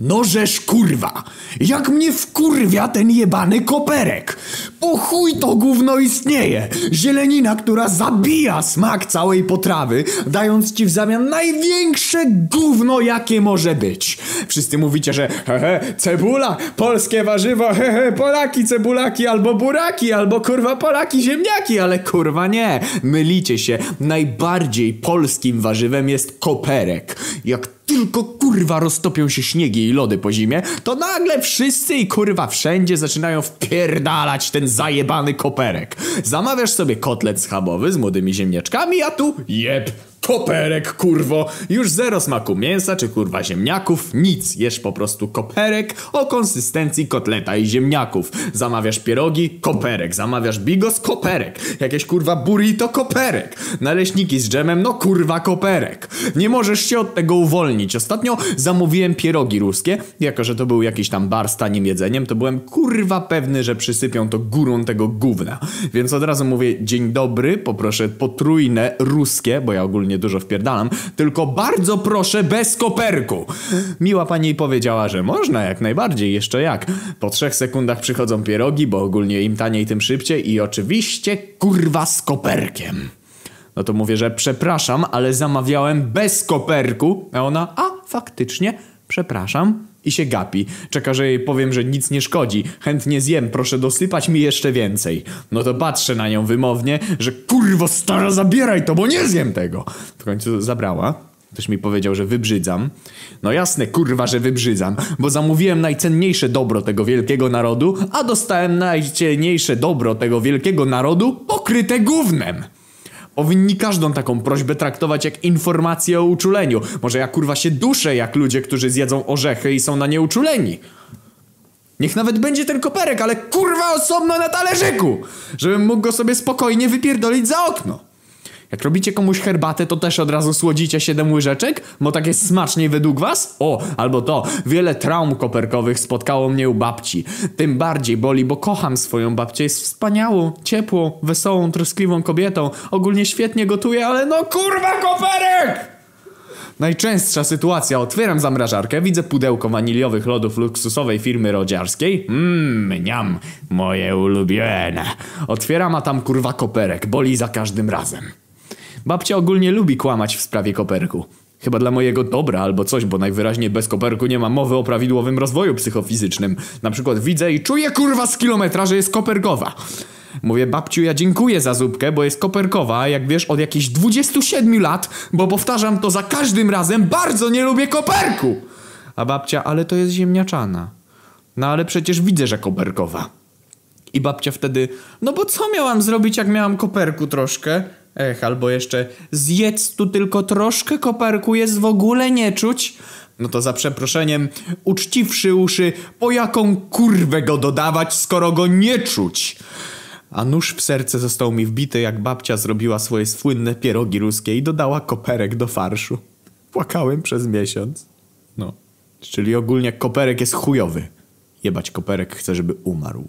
No żeż kurwa, jak mnie wkurwia ten jebany koperek. Po chuj to gówno istnieje. Zielenina, która zabija smak całej potrawy, dając ci w zamian największe gówno jakie może być. Wszyscy mówicie, że hehe, cebula, polskie warzywo, hehe, Polaki cebulaki, albo buraki, albo kurwa Polaki ziemniaki, ale kurwa nie, mylicie się. Najbardziej polskim warzywem jest koperek. Jak tylko kurwa roztopią się śniegi i lody po zimie, to nagle wszyscy i kurwa wszędzie zaczynają wpierdalać ten zajebany koperek. Zamawiasz sobie kotlet schabowy z młodymi ziemniaczkami, a tu jeb. Koperek, kurwo! Już zero smaku mięsa czy kurwa ziemniaków, nic. Jesz po prostu koperek o konsystencji kotleta i ziemniaków. Zamawiasz pierogi, koperek. Zamawiasz bigos, koperek. Jakieś kurwa burrito, koperek. Naleśniki z dżemem, no kurwa koperek. Nie możesz się od tego uwolnić. Ostatnio zamówiłem pierogi ruskie. Jako, że to był jakiś tam bar z tanim jedzeniem, to byłem kurwa pewny, że przysypią to górą tego gówna. Więc od razu mówię, dzień dobry, poproszę potrójne ruskie, bo ja ogólnie dużo wpierdalam, tylko bardzo proszę bez koperku. Miła pani powiedziała, że można jak najbardziej, jeszcze jak. Po trzech sekundach przychodzą pierogi, bo ogólnie im taniej, tym szybciej i oczywiście kurwa z koperkiem. No to mówię, że przepraszam, ale zamawiałem bez koperku. A ona, a faktycznie, przepraszam. I się gapi. Czeka, że jej powiem, że nic nie szkodzi. Chętnie zjem, proszę dosypać mi jeszcze więcej. No to patrzę na nią wymownie, że kurwo stara zabieraj to, bo nie zjem tego. W końcu zabrała. Ktoś mi powiedział, że wybrzydzam. No jasne, kurwa, że wybrzydzam, bo zamówiłem najcenniejsze dobro tego wielkiego narodu, a dostałem najcenniejsze dobro tego wielkiego narodu pokryte gównem. Powinni każdą taką prośbę traktować jak informację o uczuleniu. Może ja kurwa się duszę jak ludzie, którzy zjedzą orzechy i są na nie uczuleni. Niech nawet będzie ten koperek, ale kurwa osobno na talerzyku! Żebym mógł go sobie spokojnie wypierdolić za okno. Jak robicie komuś herbatę, to też od razu słodzicie 7 łyżeczek? Bo tak jest smaczniej według was? O, albo to, wiele traum koperkowych spotkało mnie u babci. Tym bardziej boli, bo kocham swoją babcię. Jest wspaniałą, ciepłą, wesołą, troskliwą kobietą. Ogólnie świetnie gotuje, ale no kurwa koperek! Najczęstsza sytuacja. Otwieram zamrażarkę, widzę pudełko waniliowych lodów luksusowej firmy rodziarskiej. Mmm, niam, moje ulubione. Otwieram, a tam kurwa koperek. Boli za każdym razem. Babcia ogólnie lubi kłamać w sprawie koperku. Chyba dla mojego dobra albo coś, bo najwyraźniej bez koperku nie ma mowy o prawidłowym rozwoju psychofizycznym. Na przykład widzę i czuję kurwa z kilometra, że jest koperkowa. Mówię, babciu, ja dziękuję za zupkę, bo jest koperkowa, jak wiesz, od jakichś 27 lat, bo powtarzam to za każdym razem, bardzo nie lubię koperku. A babcia, ale to jest ziemniaczana. No ale przecież widzę, że koperkowa. I babcia wtedy, no bo co miałam zrobić, jak miałam koperku troszkę? Ech, albo jeszcze, zjedz tu tylko troszkę koperku, jest w ogóle nie czuć. No to za przeproszeniem, uczciwszy uszy, po jaką kurwę go dodawać, skoro go nie czuć? A nóż w serce został mi wbity, jak babcia zrobiła swoje słynne pierogi ruskie i dodała koperek do farszu. Płakałem przez miesiąc. No, czyli ogólnie koperek jest chujowy. Jebać koperek chce, żeby umarł.